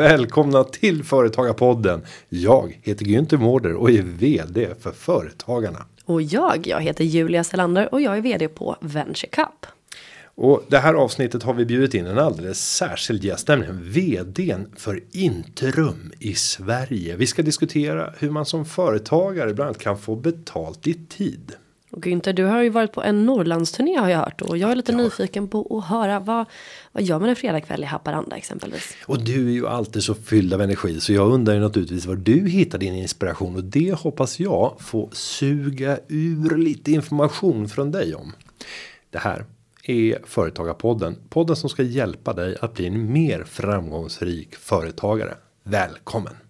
välkomna till Företagarpodden. Jag heter Günther Mårder och är vd för Företagarna. Och jag, jag heter Julia Selander och jag är vd på Venture Cup. Och det här avsnittet har vi bjudit in en alldeles särskild gäst, nämligen vdn för Intrum i Sverige. Vi ska diskutera hur man som företagare bland annat kan få betalt i tid. Och Günther, du har ju varit på en Norrlandsturné har jag hört och jag är lite ja. nyfiken på att höra vad, vad gör man en fredagkväll i Haparanda exempelvis? Och du är ju alltid så fylld av energi så jag undrar ju naturligtvis var du hittar din inspiration och det hoppas jag få suga ur lite information från dig om. Det här är Företagarpodden, podden som ska hjälpa dig att bli en mer framgångsrik företagare. Välkommen!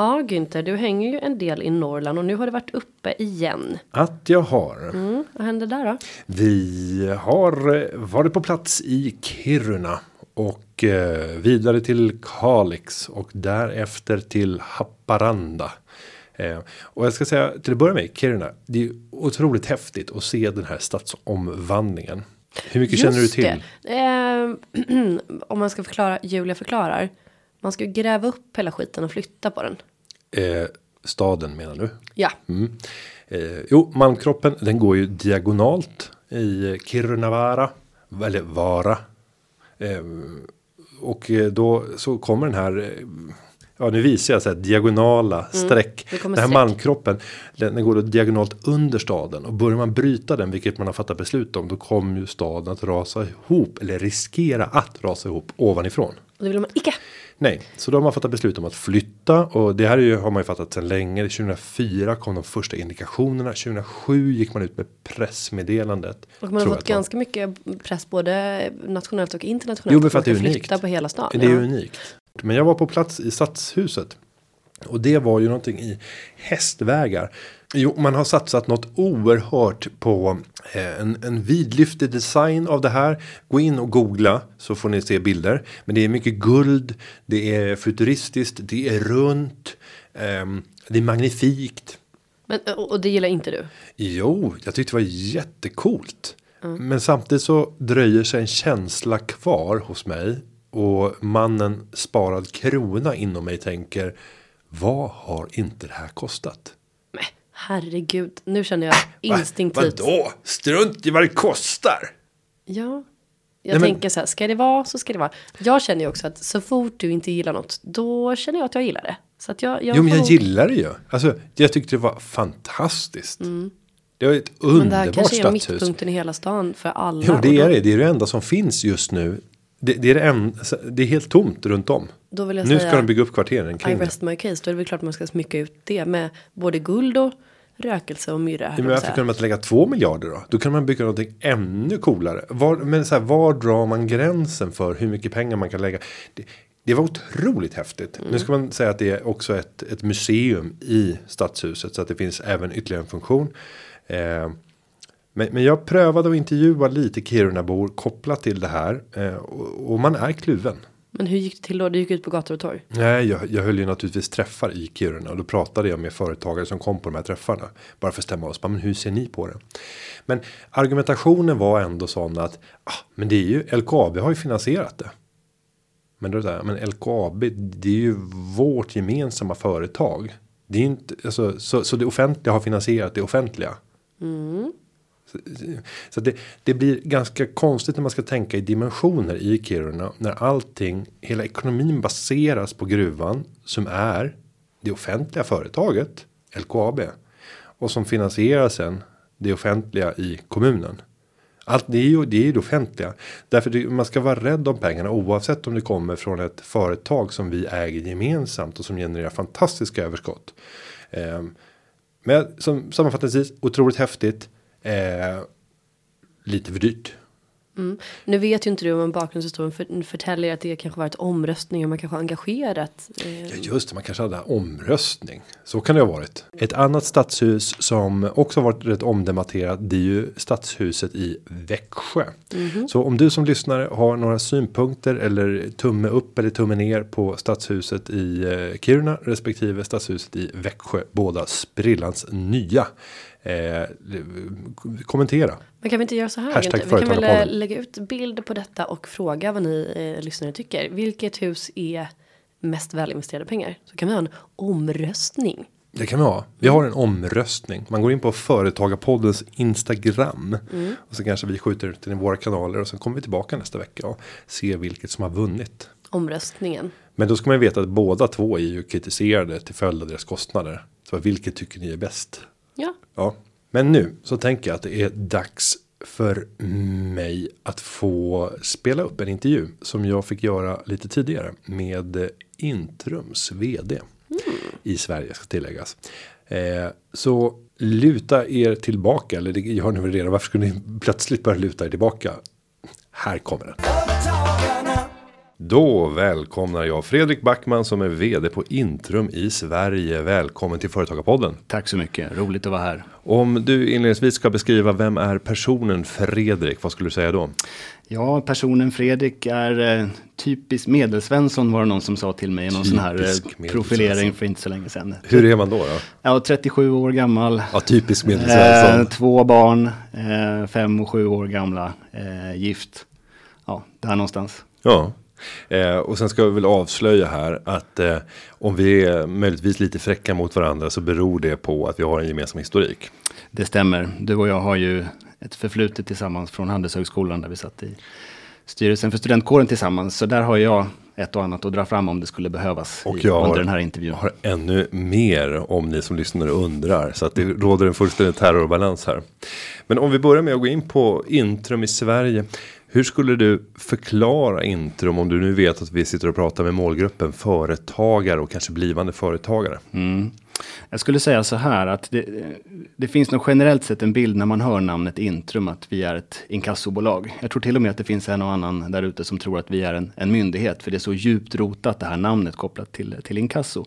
Ja, Günther, du hänger ju en del i Norrland och nu har det varit uppe igen. Att jag har. Mm, vad hände där då? Vi har eh, varit på plats i Kiruna och eh, vidare till Kalix och därefter till Haparanda. Eh, och jag ska säga till att börja med Kiruna. Det är otroligt häftigt att se den här stadsomvandlingen. Hur mycket Just känner du till? Eh, om man ska förklara, Julia förklarar. Man ska gräva upp hela skiten och flytta på den. Eh, staden menar du? Ja. Mm. Eh, jo, Malmkroppen den går ju diagonalt i Kirunavara. Eller Vara. Eh, och eh, då så kommer den här. Ja, nu visar jag så här diagonala mm, streck. Den här malmkroppen. Den, den går diagonalt under staden och börjar man bryta den, vilket man har fattat beslut om, då kommer ju staden att rasa ihop eller riskera att rasa ihop ovanifrån. Och det vill man icke. Nej, så då har man fattat beslut om att flytta och det här är ju, har man ju fattat sedan länge. 2004 kom de första indikationerna. 2007 gick man ut med pressmeddelandet. Och man har fått ganska mycket press både nationellt och internationellt. Jo, men för att det är unikt. Flytta på hela stan. Det är ja. unikt. Men jag var på plats i stadshuset och det var ju någonting i hästvägar. Jo, man har satsat något oerhört på eh, en, en vidlyftig design av det här. Gå in och googla så får ni se bilder. Men det är mycket guld, det är futuristiskt, det är runt, eh, det är magnifikt. Men, och det gillar inte du? Jo, jag tyckte det var jättekult. Mm. Men samtidigt så dröjer sig en känsla kvar hos mig. Och mannen sparad krona inom mig tänker. Vad har inte det här kostat? herregud, nu känner jag instinktivt. Va, vadå? Strunt i vad det kostar. Ja, jag Nej, tänker men... så här, ska det vara så ska det vara. Jag känner ju också att så fort du inte gillar något, då känner jag att jag gillar det. Så att jag, jag jo, men jag gillar det ju. Alltså, jag tyckte det var fantastiskt. Mm. Det var ett underbart stadshus. Men det här kanske är mittpunkten i hela stan för alla. Jo, det är det. Det är det enda som finns just nu. Det, det är det, en, det är helt tomt runt om. Nu säga, ska de bygga upp kvarteren kring I rest det. my case. Då är det väl klart man ska smycka ut det med både guld och rökelse och myrra. men varför kunde man inte lägga två miljarder då? Då kan man bygga någonting ännu coolare. Var, men så här, var drar man gränsen för hur mycket pengar man kan lägga? Det, det var otroligt häftigt. Mm. Nu ska man säga att det är också ett, ett museum i stadshuset så att det finns även ytterligare en funktion. Eh, men, men jag prövade att intervjua lite Kirunabor kopplat till det här eh, och, och man är kluven. Men hur gick det till då? Du gick ut på gator och torg? Nej, jag, jag höll ju naturligtvis träffar i Kiruna och då pratade jag med företagare som kom på de här träffarna. Bara för att stämma oss. Men hur ser ni på det? Men argumentationen var ändå sån att ah, men det är ju LKAB har ju finansierat det. Men då säger men LKAB, det är ju vårt gemensamma företag. Det är inte alltså, så, så det offentliga har finansierat det offentliga. Mm. Så det, det blir ganska konstigt när man ska tänka i dimensioner i Kiruna. När allting, hela ekonomin baseras på gruvan. Som är det offentliga företaget LKAB. Och som finansierar sen det offentliga i kommunen. Allt det är ju det, är ju det offentliga. Därför det, man ska vara rädd om pengarna oavsett om det kommer från ett företag som vi äger gemensamt och som genererar fantastiska överskott. Eh, men som sammanfattningsvis otroligt häftigt. Eh, lite för dyrt. Mm. Nu vet ju inte du om en bakgrundshistoria för, förtäljer att det kanske varit omröstning och man kanske engagerat. Eh. Ja just det, man kanske hade omröstning. Så kan det ha varit. Ett annat stadshus som också varit rätt omdebatterat. Det är ju stadshuset i Växjö. Mm -hmm. Så om du som lyssnare har några synpunkter eller tumme upp eller tumme ner på stadshuset i eh, Kiruna respektive stadshuset i Växjö. Båda sprillans nya. Eh, kommentera. Men kan vi inte göra så här? Hashtag Vi kan väl eh, lägga ut bild på detta och fråga vad ni eh, lyssnare tycker. Vilket hus är mest välinvesterade pengar? Så kan vi ha en omröstning. Det kan vi ha. Vi har en omröstning. Man går in på Företagarpoddens Instagram. Och så kanske vi skjuter ut den i våra kanaler. Och sen kommer vi tillbaka nästa vecka och ser vilket som har vunnit. Omröstningen. Men då ska man veta att båda två är ju kritiserade till följd av deras kostnader. Så vilket tycker ni är bäst? Ja, Ja, men nu så tänker jag att det är dags för mig att få spela upp en intervju som jag fick göra lite tidigare med Intrums vd i Sverige ska tilläggas. Eh, så luta er tillbaka eller det gör ni väl redan. Varför skulle ni plötsligt börja luta er tillbaka? Här kommer den. Då välkomnar jag Fredrik Backman som är vd på Intrum i Sverige. Välkommen till Företagarpodden. Tack så mycket, roligt att vara här. Om du inledningsvis ska beskriva vem är personen Fredrik, vad skulle du säga då? Ja, personen Fredrik är eh, typiskt medelsvensson var det någon som sa till mig någon sån här Typisk eh, profilering för inte så länge sedan. Hur är man då? då? Ja, 37 år gammal. Ja, typisk Eh, medelsvensson. två barn, eh, fem och sju år gamla, eh, gift. Ja, där någonstans. Ja. Eh, och sen ska vi väl avslöja här att eh, om vi är möjligtvis lite fräcka mot varandra så beror det på att vi har en gemensam historik. Det stämmer. Du och jag har ju ett förflutet tillsammans från Handelshögskolan där vi satt i styrelsen för studentkåren tillsammans. Så där har jag ett och annat att dra fram om det skulle behövas Och i, jag under den här intervjun. har ännu mer om ni som lyssnar undrar. Så att det råder en fullständig terrorbalans här. Men om vi börjar med att gå in på Intrum i Sverige. Hur skulle du förklara Intrum om du nu vet att vi sitter och pratar med målgruppen företagare och kanske blivande företagare? Mm. Jag skulle säga så här att det, det finns nog generellt sett en bild när man hör namnet Intrum att vi är ett inkassobolag. Jag tror till och med att det finns en och annan där ute som tror att vi är en, en myndighet för det är så djupt rotat det här namnet kopplat till, till inkasso.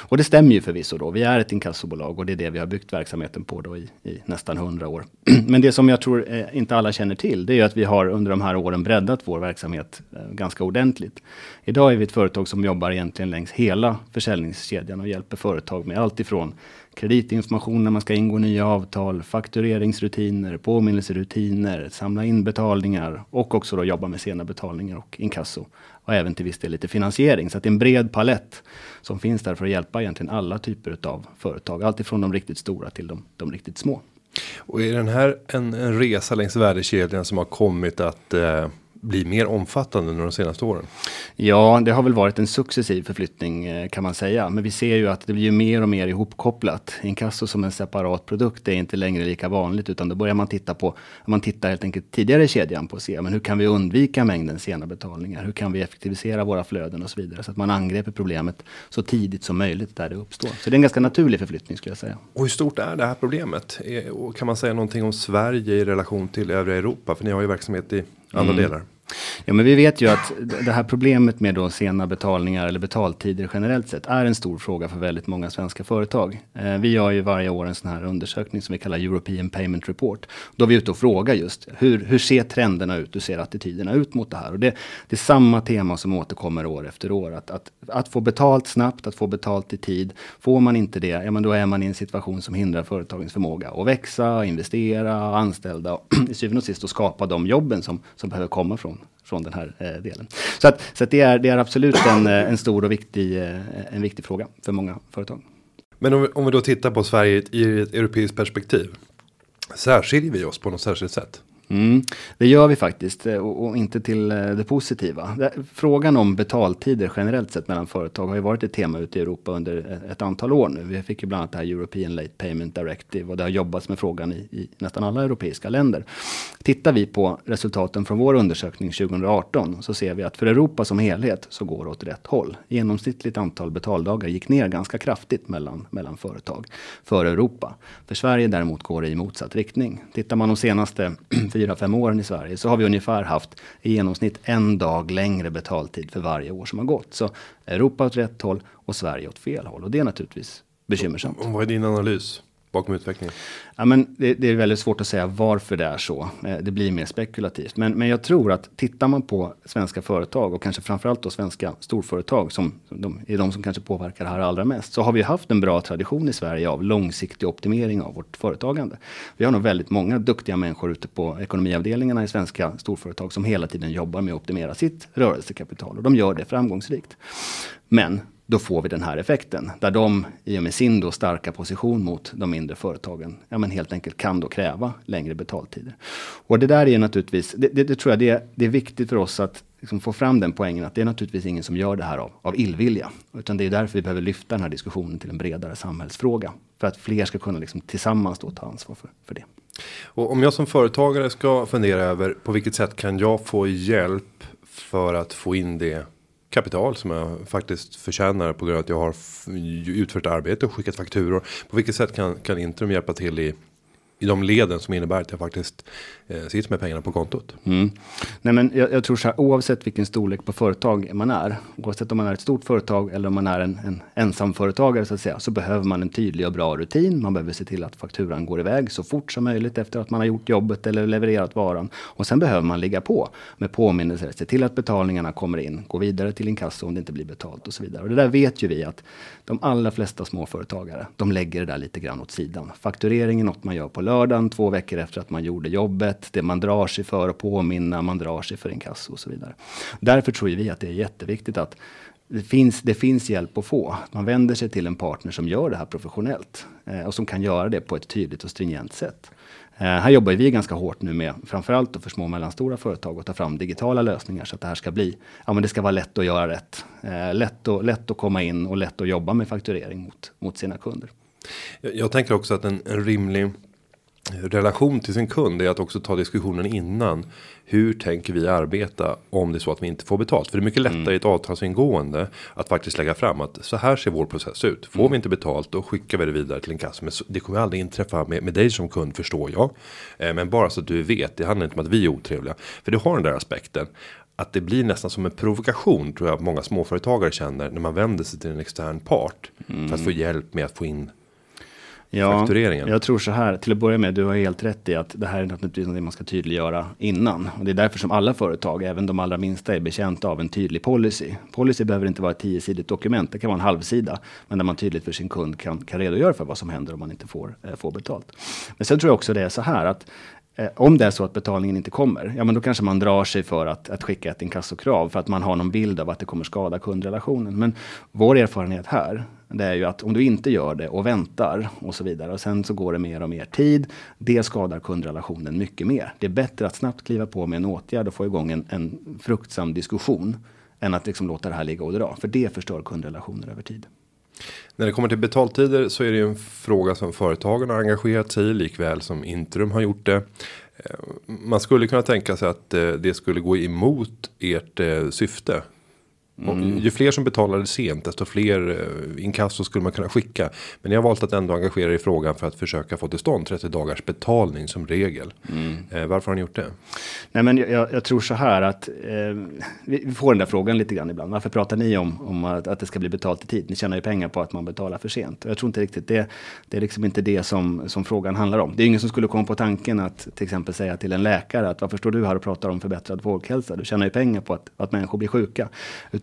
Och det stämmer ju förvisso då. Vi är ett inkassobolag och det är det vi har byggt verksamheten på då i, i nästan hundra år. Men det som jag tror eh, inte alla känner till det är ju att vi har under de här åren breddat vår verksamhet eh, ganska ordentligt. Idag är vi ett företag som jobbar egentligen längs hela försäljningskedjan och hjälper företag med allt ifrån kreditinformation när man ska ingå nya avtal, faktureringsrutiner, påminnelserutiner, samla in betalningar och också då jobba med sena betalningar och inkasso. Och även till viss del lite finansiering. Så att det är en bred palett som finns där för att hjälpa egentligen alla typer av företag. Allt ifrån de riktigt stora till de, de riktigt små. Och är den här en, en resa längs värdekedjan som har kommit att eh, bli mer omfattande under de senaste åren? Ja, det har väl varit en successiv förflyttning eh, kan man säga. Men vi ser ju att det blir mer och mer ihopkopplat. Inkasso som en separat produkt är inte längre lika vanligt utan då börjar man titta på, man tittar helt enkelt tidigare i kedjan på att se men hur kan vi undvika mängden sena betalningar? Hur kan vi effektivisera våra flöden och så vidare så att man angriper problemet så tidigt som möjligt där det uppstår. Så det är en ganska naturlig förflyttning skulle jag säga. Och hur stort är det här problemet? Eh, kan man säga någonting om Sverige i relation till övriga Europa? För ni har ju verksamhet i andra delar. Ja, men vi vet ju att det här problemet med då sena betalningar eller betaltider generellt sett är en stor fråga för väldigt många svenska företag. Eh, vi gör ju varje år en sån här undersökning som vi kallar European Payment Report. Då är vi ute och frågar just hur, hur ser trenderna ut? Hur ser attityderna ut mot det här? Och det, det är samma tema som återkommer år efter år. Att, att, att få betalt snabbt, att få betalt i tid. Får man inte det, ja men då är man i en situation som hindrar företagens förmåga att växa, investera, anställda och i syvende och sist att skapa de jobben som, som behöver komma från, från den här eh, delen. Så, att, så att det, är, det är absolut en, eh, en stor och viktig, eh, en viktig fråga för många företag. Men om vi, om vi då tittar på Sverige i ett europeiskt perspektiv. Särskiljer vi oss på något särskilt sätt? Mm, det gör vi faktiskt eh, och, och inte till eh, det positiva. Frågan om betaltider generellt sett mellan företag har ju varit ett tema ute i Europa under ett- ett antal år nu. Vi fick ju bland annat det här European Late Payment Directive och det har jobbats med frågan i, i nästan alla europeiska länder. Tittar vi på resultaten från vår undersökning 2018 så ser vi att för Europa som helhet så går det åt rätt håll. Genomsnittligt antal betaldagar gick ner ganska kraftigt mellan, mellan företag för Europa. För Sverige däremot går det i motsatt riktning. Tittar man de senaste fyra, fem åren i Sverige så har vi ungefär haft i genomsnitt en dag längre betaltid för varje år som har gått. Så Europa åt rätt håll och Sverige åt fel håll. Och det är naturligtvis bekymmersamt. Och vad är din analys? Bakom utvecklingen? Ja, men det, det, är väldigt svårt att säga varför det är så. Eh, det blir mer spekulativt. Men, men jag tror att tittar man på svenska företag och kanske framförallt då svenska storföretag som, som de, är de som kanske påverkar det här allra mest. Så har vi haft en bra tradition i Sverige av långsiktig optimering av vårt företagande. Vi har nog väldigt många duktiga människor ute på ekonomiavdelningarna i svenska storföretag som hela tiden jobbar med att optimera sitt rörelsekapital och de gör det framgångsrikt. Men då får vi den här effekten där de i och med sin då starka position mot de mindre företagen ja, men helt enkelt kan då kräva längre betaltider. Och det där är naturligtvis, det, det, det tror jag det det är viktigt för oss att liksom få fram den poängen att det är naturligtvis ingen som gör det här av, av illvilja. Utan det är därför vi behöver lyfta den här diskussionen till en bredare samhällsfråga. För att fler ska kunna liksom tillsammans då ta ansvar för, för det. Och om jag som företagare ska fundera över på vilket sätt kan jag få hjälp för att få in det kapital som jag faktiskt förtjänar på grund av att jag har utfört arbete och skickat fakturor. På vilket sätt kan, kan Intrum hjälpa till i i de leden som innebär att jag faktiskt eh, sitter med pengarna på kontot. Mm. Nej, men jag, jag, tror så här, oavsett vilken storlek på företag man är, oavsett om man är ett stort företag eller om man är en, en ensamföretagare så att säga, så behöver man en tydlig och bra rutin. Man behöver se till att fakturan går iväg så fort som möjligt efter att man har gjort jobbet eller levererat varan. Och sen behöver man ligga på med påminnelser, se till att betalningarna kommer in, gå vidare till inkasso om det inte blir betalt och så vidare. Och det där vet ju vi att de allra flesta småföretagare, de lägger det där lite grann åt sidan. Fakturering är något man gör på lördagen, två veckor efter att man gjorde jobbet. Det man drar sig för att påminna, man drar sig för inkasso och så vidare. Därför tror vi att det är jätteviktigt att det finns, det finns hjälp att få. Man vänder sig till en partner som gör det här professionellt eh, och som kan göra det på ett tydligt och stringent sätt. Eh, här jobbar vi ganska hårt nu med, framförallt för små och mellanstora företag, att ta fram digitala lösningar så att det här ska bli, ja men det ska vara lätt att göra rätt. Eh, lätt, och, lätt att komma in och lätt att jobba med fakturering mot, mot sina kunder. Jag, jag tänker också att en, en rimlig relation till sin kund är att också ta diskussionen innan. Hur tänker vi arbeta om det är så att vi inte får betalt? För det är mycket lättare mm. i ett avtalsingående att faktiskt lägga fram att så här ser vår process ut. Får mm. vi inte betalt då skickar vi det vidare till en kassa. Men det kommer aldrig inträffa med, med dig som kund förstår jag. Eh, men bara så att du vet, det handlar inte om att vi är otrevliga. För du har den där aspekten att det blir nästan som en provokation tror jag många småföretagare känner när man vänder sig till en extern part mm. för att få mm. hjälp med att få in ja, faktureringen? Jag tror så här, till att börja med, du har helt rätt i att det här är naturligtvis något man ska tydliggöra innan. Och det är därför som alla företag, även de allra minsta, är betjänta av en tydlig policy. Policy behöver inte vara ett tiosidigt dokument, det kan vara en halvsida. Men där man tydligt för sin kund kan, kan redogöra för vad som händer om man inte får, eh, får betalt. Men sen tror jag också det är så här att Eh, om det är så att betalningen inte kommer, ja men då kanske man drar sig för att, att skicka ett inkassokrav för att man har någon bild av att det kommer skada kundrelationen. Men vår erfarenhet här, det är ju att om du inte gör det och väntar och så vidare och sen så går det mer och mer tid. Det skadar kundrelationen mycket mer. Det är bättre att snabbt kliva på med en åtgärd och få igång en, en fruktsam diskussion än att liksom låta det här ligga och dra. För det förstör kundrelationer över tid. När det kommer till betaltider så är det ju en fråga som företagen har engagerat sig i likväl som Intrum har gjort det. Eh, man skulle kunna tänka sig att eh, det skulle gå emot ert eh, syfte mm. ju fler som betalade sent desto fler eh, inkasso skulle man kunna skicka. Men jag har valt att ändå engagera i frågan för att försöka få till stånd 30 dagars betalning som regel. Mm. Eh, varför har ni gjort det? Nej men jag, jag tror så här att eh, vi får den där frågan lite grann ibland. Varför pratar ni om, om att, att, det ska bli betalt i tid? Ni tjänar ju pengar på att man betalar för sent. Och jag tror inte riktigt det. Det är liksom inte det som, som frågan handlar om. Det är ingen som skulle komma på tanken att till exempel säga till en läkare att varför står du här och pratar om förbättrad folkhälsa? Du tjänar ju pengar på att, att människor blir sjuka.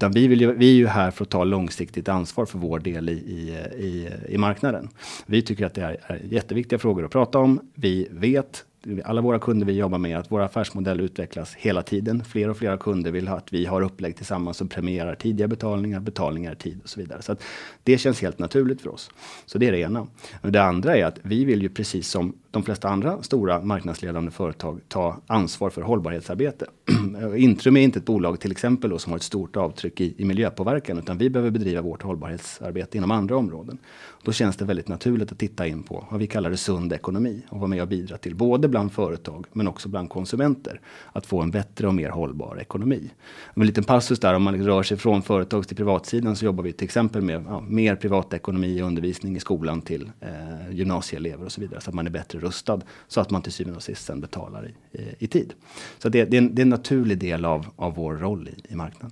Utan vi, vill ju, vi är ju här för att ta långsiktigt ansvar för vår del i, i, i, i marknaden. Vi tycker att det är, är jätteviktiga frågor att prata om. Vi vet alla våra kunder vi jobbar med att vår affärsmodell utvecklas hela tiden. Fler och fler kunder vill ha att vi har upplägg tillsammans som premierar tidiga betalningar, betalningar i tid och så vidare. Så att det känns helt naturligt för oss. Så det är det ena. Det andra är att vi vill ju precis som de flesta andra stora marknadsledande företag ta ansvar för hållbarhetsarbete. Intrum är inte ett bolag till exempel då, som har ett stort avtryck i, i miljöpåverkan utan vi behöver bedriva vårt hållbarhetsarbete inom andra områden. Då känns det väldigt naturligt att titta in på vad vi kallar det sund ekonomi och vara med och bidra till både bland företag men också bland konsumenter att få en bättre och mer hållbar ekonomi. En liten passus där om man rör sig från företags till privatsidan så jobbar vi till exempel med ja, mer privatekonomi och undervisning i skolan till eh, gymnasieelever och så vidare så att man är bättre rustad så att man till syvende och sist sen betalar i, i, i tid. Så det, det, är en, det är en naturlig del av, av vår roll i, i marknaden.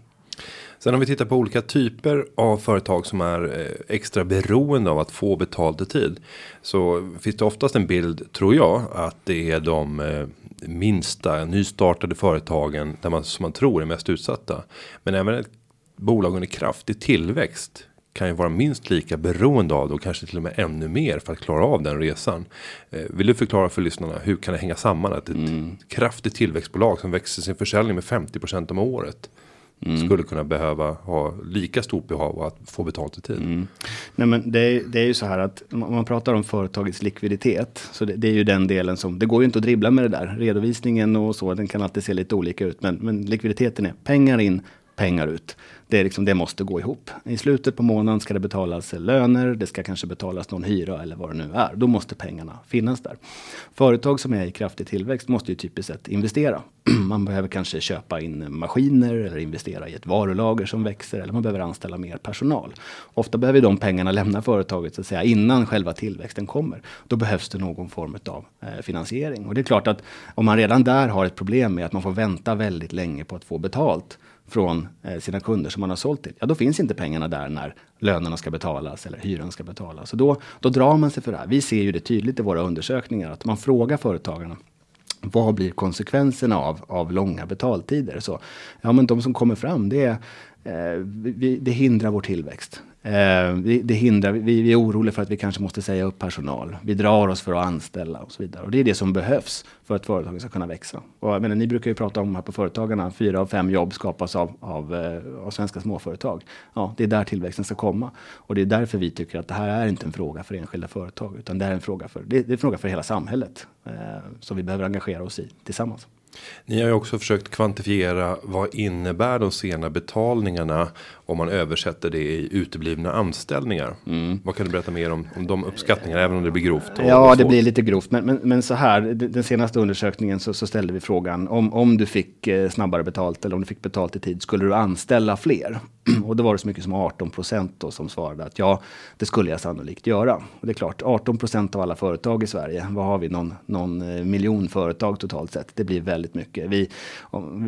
Sen om vi tittar på olika typer av företag som är eh, extra beroende av att få betalt i tid. Så finns det oftast en bild tror jag att det är de eh, minsta nystartade företagen där man som man tror är mest utsatta. Men även ett bolag under kraftig tillväxt kan ju vara minst lika beroende av det och kanske till och med ännu mer för att klara av den resan. Eh, vill du förklara för lyssnarna hur kan det hänga samman att ett mm. kraftigt tillväxtbolag som växer sin försäljning med 50% om året Mm. Skulle kunna behöva ha lika stort behov av att få betalt i tid. Mm. Nej, men det är, det är ju så här att om man pratar om företagets likviditet. Så det, det, är ju den delen som, det går ju inte att dribbla med det där. Redovisningen och så, den kan alltid se lite olika ut. Men, men likviditeten är pengar in, pengar ut. Det, är liksom, det måste gå ihop. I slutet på månaden ska det betalas löner, det ska kanske betalas någon hyra eller vad det nu är. Då måste pengarna finnas där. Företag som är i kraftig tillväxt måste ju typiskt sett investera. Man behöver kanske köpa in maskiner eller investera i ett varulager som växer eller man behöver anställa mer personal. Ofta behöver de pengarna lämna företaget så att säga innan själva tillväxten kommer. Då behövs det någon form av eh, finansiering och det är klart att om man redan där har ett problem med att man får vänta väldigt länge på att få betalt från eh, sina kunder som man har sålt till. Ja, då finns inte pengarna där när lönerna ska betalas eller hyran ska betalas. Så då, då drar man sig för det här. Vi ser ju det tydligt i våra undersökningar att man frågar företagarna vad blir konsekvenserna av, av långa betaltider? Så, ja, men de som kommer fram, det, är, Eh, vi, det hindrar vår tillväxt. Eh, vi, det hindrar, vi, vi är oroliga för att vi kanske måste säga upp personal. Vi drar oss för att anställa och så vidare. Och det är det som behövs för att företaget ska kunna växa. Och jag menar, ni brukar ju prata om här på Företagarna, fyra av fem jobb skapas av, av, eh, av svenska småföretag. Ja, det är där tillväxten ska komma. Och det är därför vi tycker att det här är inte en fråga för enskilda företag, utan det är en fråga för, det är en fråga för hela samhället. Eh, som vi behöver engagera oss i tillsammans. Ni har ju också försökt kvantifiera vad innebär de sena betalningarna om man översätter det i uteblivna anställningar. Mm. Vad kan du berätta mer om, om de uppskattningarna, även om det blir grovt? ja, det blir lite grovt, men, men, men så här, den senaste undersökningen så, så, ställde vi frågan om, om du fick eh, snabbare betalt eller om du fick betalt i tid, skulle du anställa fler? Och då var det så mycket som 18 procent som svarade att ja, det skulle jag sannolikt göra. Och det är klart, 18 procent av alla företag i Sverige, vad har vi, någon, någon eh, miljon företag totalt sett? Det blir väldigt mycket. Vi,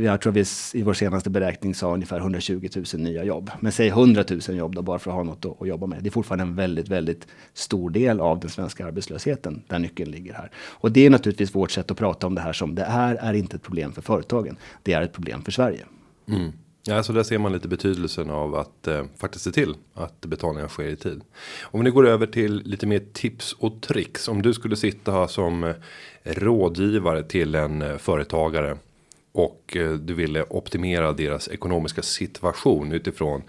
jag tror vi i vår senaste beräkning sa ungefär 120 000 nya jobb. Men säg 100 000 jobb då, bara för att ha något att, att jobba med. Det är fortfarande en väldigt, väldigt stor del av den svenska arbetslösheten där nyckeln ligger här. Och det är naturligtvis vårt sätt att prata om det här som det här är inte ett problem för företagen. Det är ett problem för Sverige. Mm. Ja, så där ser man lite betydelsen av att eh, faktiskt se till att betalningar sker i tid. Om vi nu går över till lite mer tips och tricks. Om du skulle sitta som eh, rådgivare till en eh, företagare och eh, du ville optimera deras ekonomiska situation utifrån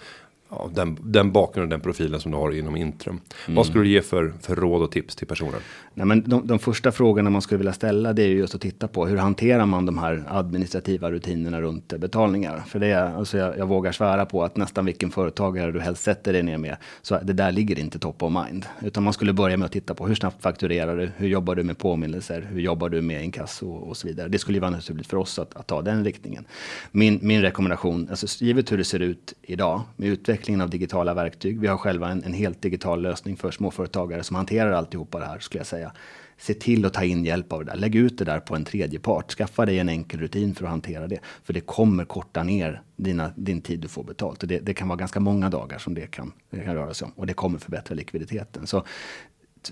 ja, den, den bakgrunden, den profilen som du har inom Intrum. Mm. Vad skulle du ge för, för råd och tips till personen? Nej, men de, de första frågorna man skulle vilja ställa det är ju just att titta på hur hanterar man de här administrativa rutinerna runt betalningar? För det är, alltså jag, jag vågar svära på att nästan vilken företagare du helst sätter dig ner med, så det där ligger inte top of mind. Utan man skulle börja med att titta på hur snabbt fakturerar du? Hur jobbar du med påminnelser? Hur jobbar du med inkasso och, och så vidare? Det skulle ju vara naturligt för oss att, att ta den riktningen. Min, min rekommendation, alltså givet hur det ser ut idag med utvecklingen av digitala verktyg. Vi har själva en, en helt digital lösning för småföretagare som hanterar alltihopa det här skulle jag säga. Se till att ta in hjälp av det där. Lägg ut det där på en tredje part. Skaffa dig en enkel rutin för att hantera det. För det kommer korta ner dina, din tid du får betalt. Och det, det kan vara ganska många dagar som det kan, det kan röra sig om. Och det kommer förbättra likviditeten. Så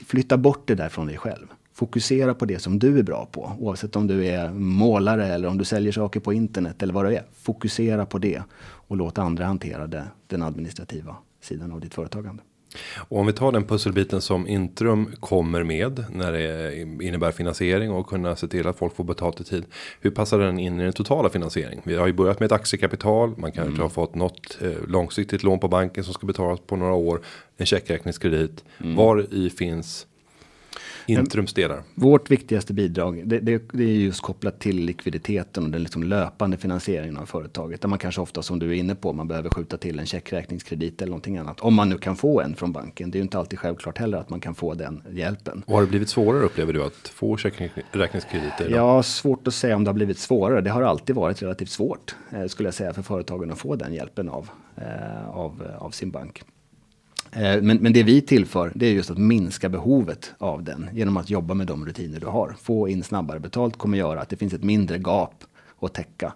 flytta bort det där från dig själv. Fokusera på det som du är bra på. Oavsett om du är målare eller om du säljer saker på internet eller vad det är. Fokusera på det och låt andra hantera det, den administrativa sidan av ditt företagande. Och om vi tar den pusselbiten som Intrum kommer med när det innebär finansiering och kunna se till att folk får betalt i tid. Hur passar den in i den totala finansiering? Vi har ju börjat med ett aktiekapital. Man kanske mm. har fått något eh, långsiktigt lån på banken som ska betalas på några år. En checkräkningskredit. Mm. Var i finns Intrums delar. Vårt viktigaste bidrag det, det, det, är just kopplat till likviditeten och den liksom löpande finansieringen av företaget. Där man kanske ofta som du är inne på, man behöver skjuta till en checkräkningskredit eller någonting annat. Om man nu kan få en från banken. Det är ju inte alltid självklart heller att man kan få den hjälpen. Och har det blivit svårare upplever du att få checkräkningskrediter? Ja, svårt att säga om det har blivit svårare. Det har alltid varit relativt svårt eh, skulle jag säga för företagen att få den hjälpen av, eh, av, av sin bank. Eh, men, men det vi tillför det är just att minska behovet av den genom att jobba med de rutiner du har. Få in snabbare betalt kommer göra att det finns ett mindre gap att täcka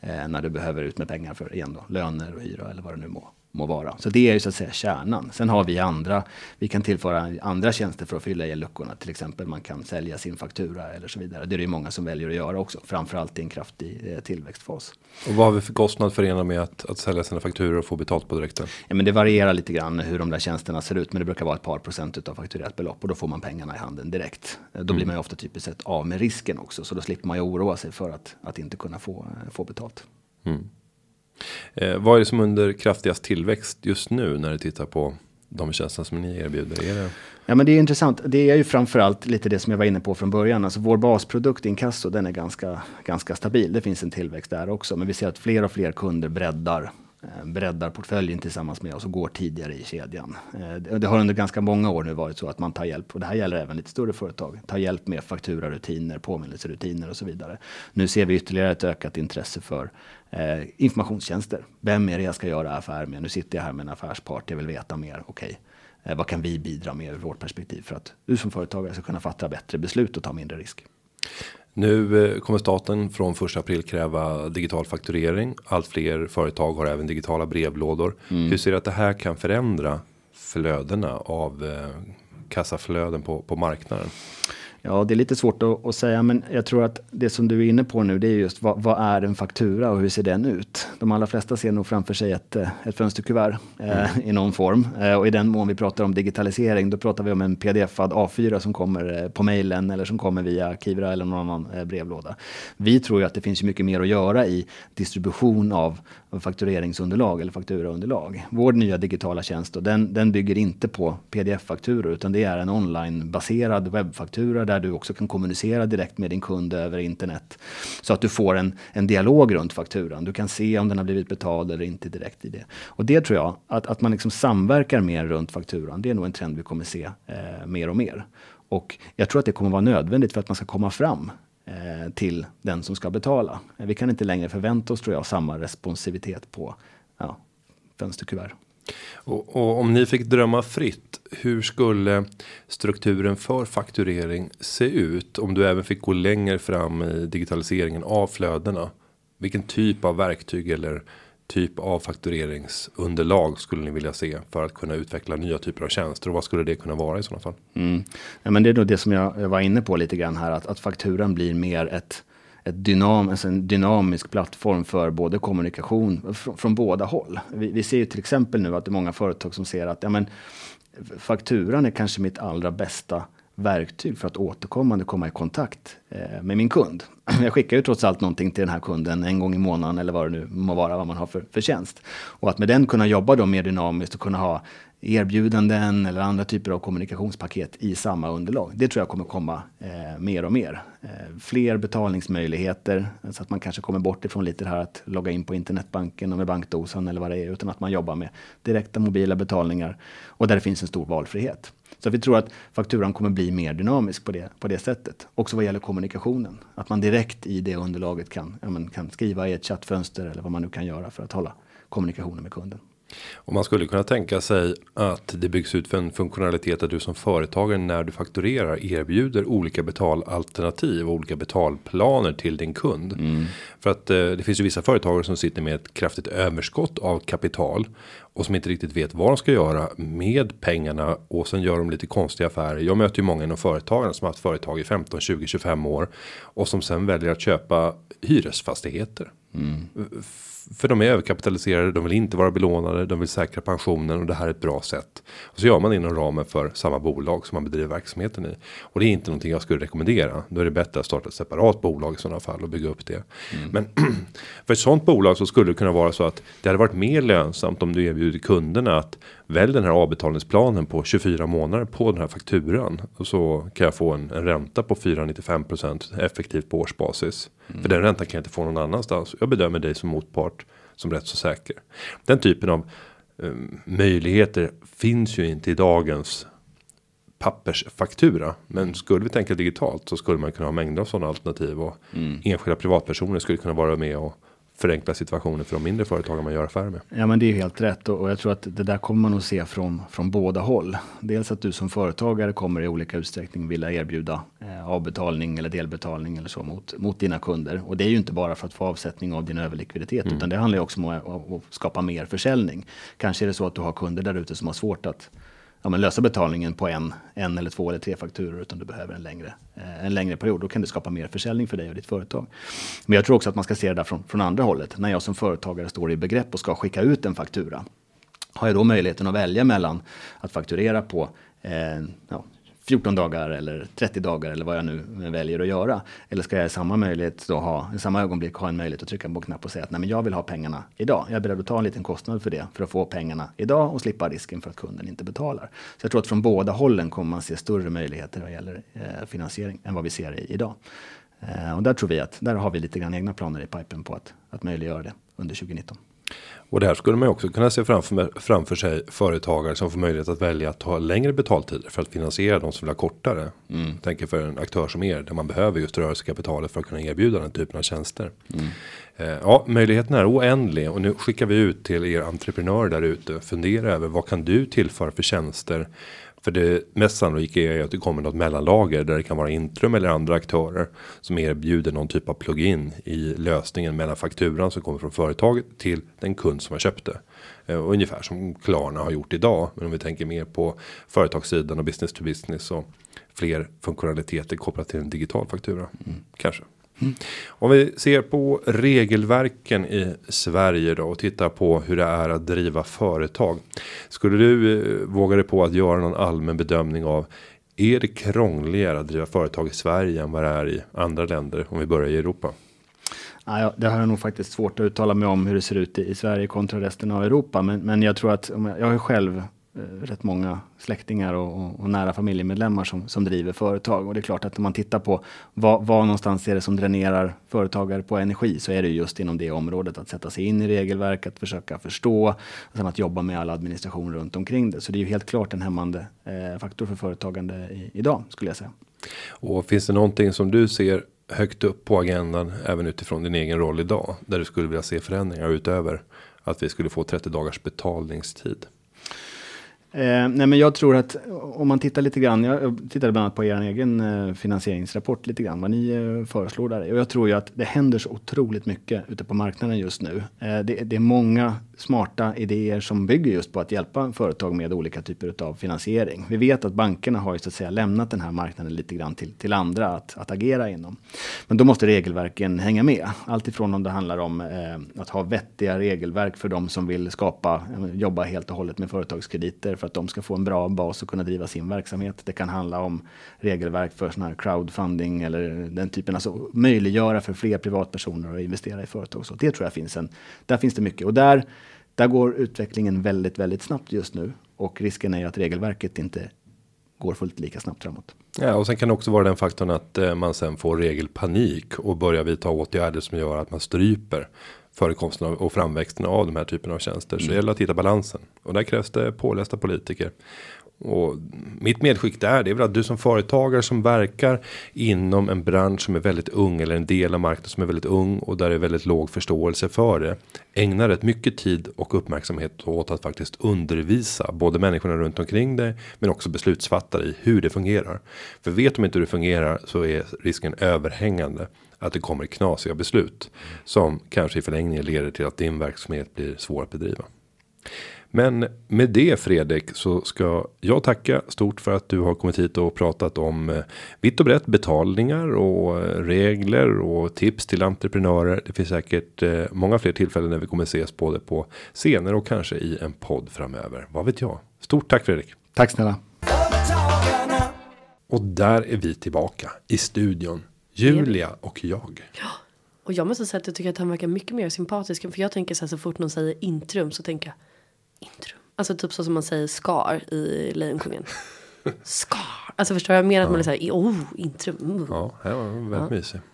eh, när du behöver ut med pengar för igen då, löner och hyra eller vad det nu må, må vara. Så det är ju så att säga kärnan. Sen har vi andra, vi kan tillföra andra tjänster för att fylla i luckorna. Till exempel man kan sälja sin faktura eller så vidare. Det är det ju många som väljer att göra också, framförallt i en kraftig eh, tillväxtfas. Och vad har vi för kostnad förenad med att, att sälja sina fakturor och få betalt på direkten? Ja, men det varierar lite grann hur de där tjänsterna ser ut, men det brukar vara ett par procent av fakturerat belopp och då får man pengarna i handen direkt. Eh, Då blir man ju ofta typiskt sett av med risken också, så då slipper man ju oroa sig för att, att inte kunna få, eh, få betalt. Eh, vad är det som under kraftigast tillväxt just nu när du tittar på de tjänster som ni erbjuder? Är det? Ja, men det är intressant. Det är ju framförallt lite det som jag var inne på från början. Alltså vår basprodukt inkasso, den är ganska, ganska stabil. Det finns en tillväxt där också, men vi ser att fler och fler kunder breddar Eh, breddar portföljen tillsammans med oss och går tidigare i kedjan. Eh, det har under ganska många år nu varit så att man tar hjälp, och det här gäller även lite större företag, tar hjälp med fakturarutiner, påminnelserutiner och så vidare. Nu ser vi ytterligare ett ökat intresse för eh, informationstjänster. Vem är det jag ska göra affär med? Nu sitter jag här med en affärspart, jag vill veta mer. Okej, eh, vad kan vi bidra med ur vårt perspektiv för att du som företagare ska kunna fatta bättre beslut och ta mindre risk? Nu eh, kommer staten från 1 april kräva digital fakturering. Allt fler företag har även digitala brevlådor. Hur ser du att det här kan förändra flödena av eh, kassaflöden på, på marknaden? Ja, det är lite svårt att, att säga, men jag tror att det som du är inne på nu, det är just vad, vad är en faktura och hur ser den ut? De allra flesta ser nog framför sig ett, eh, ett fönsterkuvert eh, i någon form. Eh, och i den mån vi pratar om digitalisering, då pratar vi om en pdf-ad A4 som kommer eh, på mejlen eller som kommer via Kivra eller någon annan eh, brevlåda. Vi tror ju att det finns mycket mer att göra i distribution av, av faktureringsunderlag eller fakturaunderlag. Vår nya digitala tjänst, då, den, den bygger inte på pdf-fakturor, utan det är en onlinebaserad webbfaktura där du också kan kommunicera direkt med din kund över internet. Så att du får en, en dialog runt fakturan. Du kan se om den har blivit betald eller inte direkt i det. Och det tror jag, att, att man liksom samverkar mer runt fakturan, det är nog en trend vi kommer se eh, mer och mer. Och jag tror att det kommer vara nödvändigt för att man ska komma fram Eh, till den som ska betala. Vi kan inte längre förvänta oss, tror jag, samma responsivitet på ja, fönsterkuvert. Och, och om ni fick drömma fritt, hur skulle strukturen för fakturering se ut om du även fick gå längre fram i digitaliseringen av flödena? Vilken typ av verktyg eller typ av faktureringsunderlag skulle ni vilja se för att kunna utveckla nya typer av tjänster och vad skulle det kunna vara i sådana fall? Mm. Ja, men det är nog det som jag, jag var inne på lite grann här, att, att fakturan blir mer ett, ett dynam, alltså en dynamisk plattform för både kommunikation från, från båda håll. Vi, vi ser ju till exempel nu att det är många företag som ser att ja, men, fakturan är kanske mitt allra bästa verktyg för att återkommande komma i kontakt eh, med min kund. Jag skickar ju trots allt någonting till den här kunden en gång i månaden eller vad det nu må vara, vad man har för, för tjänst. Och att med den kunna jobba då mer dynamiskt och kunna ha erbjudanden eller andra typer av kommunikationspaket i samma underlag. Det tror jag kommer komma eh, mer och mer. Eh, fler betalningsmöjligheter så att man kanske kommer bort ifrån lite det här att logga in på internetbanken och med bankdosan eller vad det är, utan att man jobbar med direkta mobila betalningar och där det finns en stor valfrihet. Så vi tror att fakturan kommer bli mer dynamisk på det, på det sättet. Också vad gäller kommunikationen. Att man direkt i det underlaget kan, ja, men, kan skriva i ett chattfönster eller vad man nu kan göra för att hålla kommunikationen med kunden. Och man skulle kunna tänka sig att det byggs ut för en funktionalitet att du som företagare när du fakturerar erbjuder olika betalalternativ och olika betalplaner till din kund. För att eh, det finns ju vissa företagare som sitter med ett kraftigt överskott av kapital och som inte riktigt vet vad de ska göra med pengarna och sen gör de lite konstiga affärer. Jag möter ju många inom företagen som har haft företag i 15, 20, 25 år och som sen väljer att köpa hyresfastigheter. F- För de är överkapitaliserade, de vill inte vara belånade, de vill säkra pensionen och det här är ett bra sätt. Och så gör man inom ramen för samma bolag som man bedriver verksamheten i. Och det är inte någonting jag skulle rekommendera. Då är det bättre att starta ett separat bolag i sådana fall och bygga upp det. Men för ett sånt bolag så skulle det kunna vara så att det hade varit mer lönsamt om du erbjuder kunderna att välj den här avbetalningsplanen på 24 månader på den här fakturan. Och så kan jag få en, en ränta på 4,95% effektivt på årsbasis. För den räntan kan jag inte få någon annanstans. Jag bedömer dig som motpart som rätt så säker. Den typen av eh, möjligheter finns ju inte i dagens pappersfaktura. Men skulle vi tänka digitalt så skulle man kunna ha mängder av sådana alternativ och enskilda privatpersoner skulle kunna vara med och förenkla situationen för de mindre företagen man gör affärer med. Ja men det är helt rätt och, och jag tror att det där kommer man att se från, från båda håll. Dels att du som företagare kommer i olika utsträckning vilja erbjuda eh, avbetalning eller delbetalning eller så mot, mot dina kunder. Och det är ju inte bara för att få avsättning av din överlikviditet mm. utan det handlar ju också om att, att, att skapa mer försäljning. Kanske är det så att du har kunder där ute som har svårt att ja, men lösa betalningen på en, en eller två eller tre fakturor utan du behöver en längre, eh, en längre period. Då kan det skapa mer försäljning för dig och ditt företag. Men jag tror också att man ska se det där från, från andra hållet. När jag som företagare står i begrepp och ska skicka ut en faktura. Har jag då möjligheten att välja mellan att fakturera på eh, ja, 14 dagar eller 30 dagar eller vad jag nu väljer att göra. Eller ska jag i samma möjlighet då ha, i samma ögonblick ha en möjlighet att trycka på en knapp och säga att nej men jag vill ha pengarna idag. Jag är beredd att ta en liten kostnad för det för att få pengarna idag och slippa risken för att kunden inte betalar. Så jag tror att från båda hållen kommer man se större möjligheter vad gäller eh, finansiering än vad vi ser i, idag. Eh, och där tror vi att där har vi lite grann egna planer i pipen på att, att möjliggöra det under 2019. Och där skulle man också kunna se framför, framför sig företagare som får möjlighet att välja att ta längre betaltider för att finansiera de som vill ha kortare. Mm. Tänker för en aktör som er där man behöver just rörelsekapitalet för att kunna erbjuda den typen av tjänster. Mm. Eh, ja, möjligheten är oändlig och nu skickar vi ut till er entreprenörer där ute. Fundera över vad kan du tillföra för tjänster för det mest sannolika är att det kommer något mellanlager där det kan vara Intrum eller andra aktörer som erbjuder någon typ av plugin i lösningen mellan fakturan som kommer från företaget till den kund som har köpt det. Eh, ungefär som Klarna har gjort idag. Men om vi tänker mer på företagssidan och business to business och fler funktionaliteter kopplat till en digital faktura. Mm. Kanske. Mm. Om vi ser på regelverken i Sverige då och tittar på hur det är att driva företag. Skulle du eh, våga dig på att göra någon allmän bedömning av är det krångligare att driva företag i Sverige än vad det är i andra länder om vi börjar i Europa? Ja, det har jag nog faktiskt svårt att uttala mig om hur det ser ut i, Sverige kontra resten av Europa. Men, men jag tror att jag har själv Eh, rätt många släktingar och, och, och, nära familjemedlemmar som, som driver företag. Och det är klart att om man tittar på vad, vad någonstans är det som dränerar företagare på energi så är det just inom det området att sätta sig in i regelverk, att försöka förstå och sen att jobba med all administration runt omkring det. Så det är ju helt klart en hämmande eh, faktor för företagande i, idag skulle jag säga. Och finns det någonting som du ser högt upp på agendan även utifrån din egen roll idag där du skulle vilja se förändringar utöver att vi skulle få 30 dagars betalningstid? Eh, nej men jag tror att om man tittar lite grann, jag tittade bland annat på er egen eh, finansieringsrapport lite grann, vad ni eh, föreslår där. Och jag tror ju att det händer så otroligt mycket ute på marknaden just nu. Eh, det, det, är många smarta idéer som bygger just på att hjälpa företag med olika typer av finansiering. Vi vet att bankerna har ju så att säga lämnat den här marknaden lite grann till, till andra att, att agera inom. Men då måste regelverken hänga med. Alltifrån om det handlar om eh, att ha vettiga regelverk för de som vill skapa, jobba helt och hållet med företagskrediter för att de ska få en bra bas och kunna driva sin verksamhet. Det kan handla om regelverk för sån här crowdfunding eller den typen, alltså möjliggöra för fler privatpersoner att investera i företag. Så det tror jag finns en, där finns det mycket och där, där går utvecklingen väldigt, väldigt snabbt just nu och risken är att regelverket inte går fullt lika snabbt framåt. Ja, och sen kan det också vara den faktorn att eh, man sen får regelpanik och börjar vidta åtgärder som gör att man stryper förekomsten av och framväxten av de här typerna av tjänster. Mm. Så det gäller att hitta balansen och där krävs det pålästa politiker. Och mitt medskick där det är väl att du som företagare som verkar inom en bransch som är väldigt ung eller en del av marknaden som är väldigt ung och där det är väldigt låg förståelse för det. Ägnar rätt mycket tid och uppmärksamhet åt att faktiskt undervisa både människorna runt omkring dig men också beslutsfattare i hur det fungerar. För vet de inte hur det fungerar så är risken överhängande att det kommer knasiga beslut som kanske i förlängningen leder till att din verksamhet blir svår att bedriva. Men med det Fredrik så ska jag tacka stort för att du har kommit hit och pratat om eh, vitt och brett betalningar och eh, regler och tips till entreprenörer. Det finns säkert eh, många fler tillfällen när vi kommer ses både på scener och kanske i en podd framöver. Vad vet jag? Stort tack Fredrik. Tack snälla. Och där är vi tillbaka i studion Julia och jag. Ja. Och jag måste säga att jag tycker att han verkar mycket mer sympatisk. För jag tänker så här så fort någon säger intrum så tänker jag intrum. Alltså typ så som man säger skar i Lejonkungen. skar. Alltså förstår jag mer att man är så här, oh, intrum. Mm. Ja, det var väldigt ja. mysigt.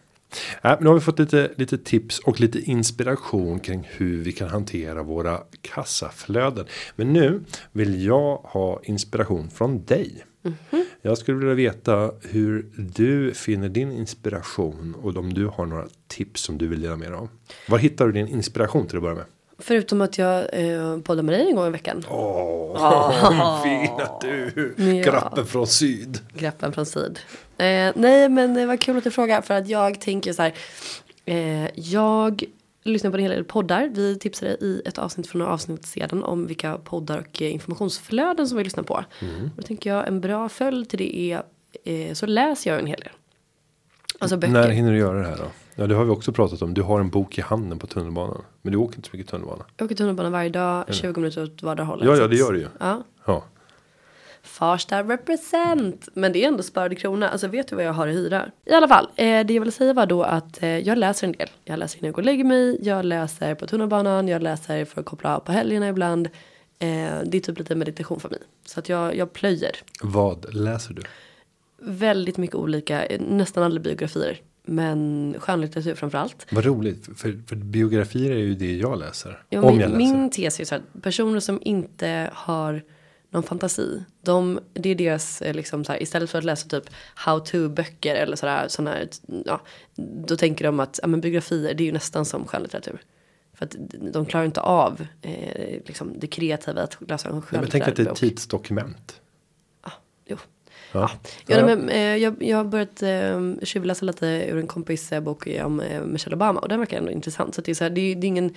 Äh, nu har vi fått lite, lite tips och lite inspiration kring hur vi kan hantera våra kassaflöden. Men nu vill jag ha inspiration från dig. Jag skulle vilja veta hur du finner din inspiration och om du har några tips som du vill dela med dig av. Var hittar du din inspiration till att börja med? Förutom att jag eh, poddar med dig en gång i veckan. Åh, fina du! Ja. Grappen från syd. Greppen från syd. Eh, nej men det var kul att du frågar för att jag tänker så här. Eh, jag lyssnar på en hel del poddar. Vi tipsade i ett avsnitt från några avsnitt sedan om vilka poddar och informationsflöden som vi lyssnar på. Då tänker jag en bra följd till det är eh, så läser jag en hel del. Alltså böcker. När hinner du göra det här då? Ja, det har vi också pratat om. Du har en bok i handen på tunnelbanan. Men du åker inte så mycket tunnelbana. Jag åker tunnelbana varje dag, 20 minuter åt vardera hållet. Ja, ja, det gör du ju. Ja. Ja. Farsta represent. Men det är ändå sparad krona. Alltså vet du vad jag har i hyra? I alla fall, eh, det jag ville säga var då att eh, jag läser en del. Jag läser innan jag går och lägger mig. Jag läser på tunnelbanan. Jag läser för att koppla av på helgerna ibland. Eh, det är typ lite meditation för mig. Så att jag, jag plöjer. Vad läser du? Väldigt mycket olika, eh, nästan alla biografier. Men skönlitteratur framför allt. Vad roligt. För, för biografier är ju det jag läser. Ja, om min, jag läser. min tes är ju så här, personer som inte har någon fantasi. De, det är deras, eh, liksom så här, istället för att läsa typ how to böcker eller sådär, sådana här, ja, då tänker de att ja, men biografier det är ju nästan som skönlitteratur. För att de klarar inte av eh, liksom det kreativa att läsa en Nej, men tänk skönlitterär att det är ett bok. tidsdokument. Ja. Ja, Ja, nej, men, eh, jag, jag har börjat eh, tjuvläsa lite ur en kompis eh, bok om eh, Michelle Obama och den verkar ändå intressant. Så det är så här, det, det är ingen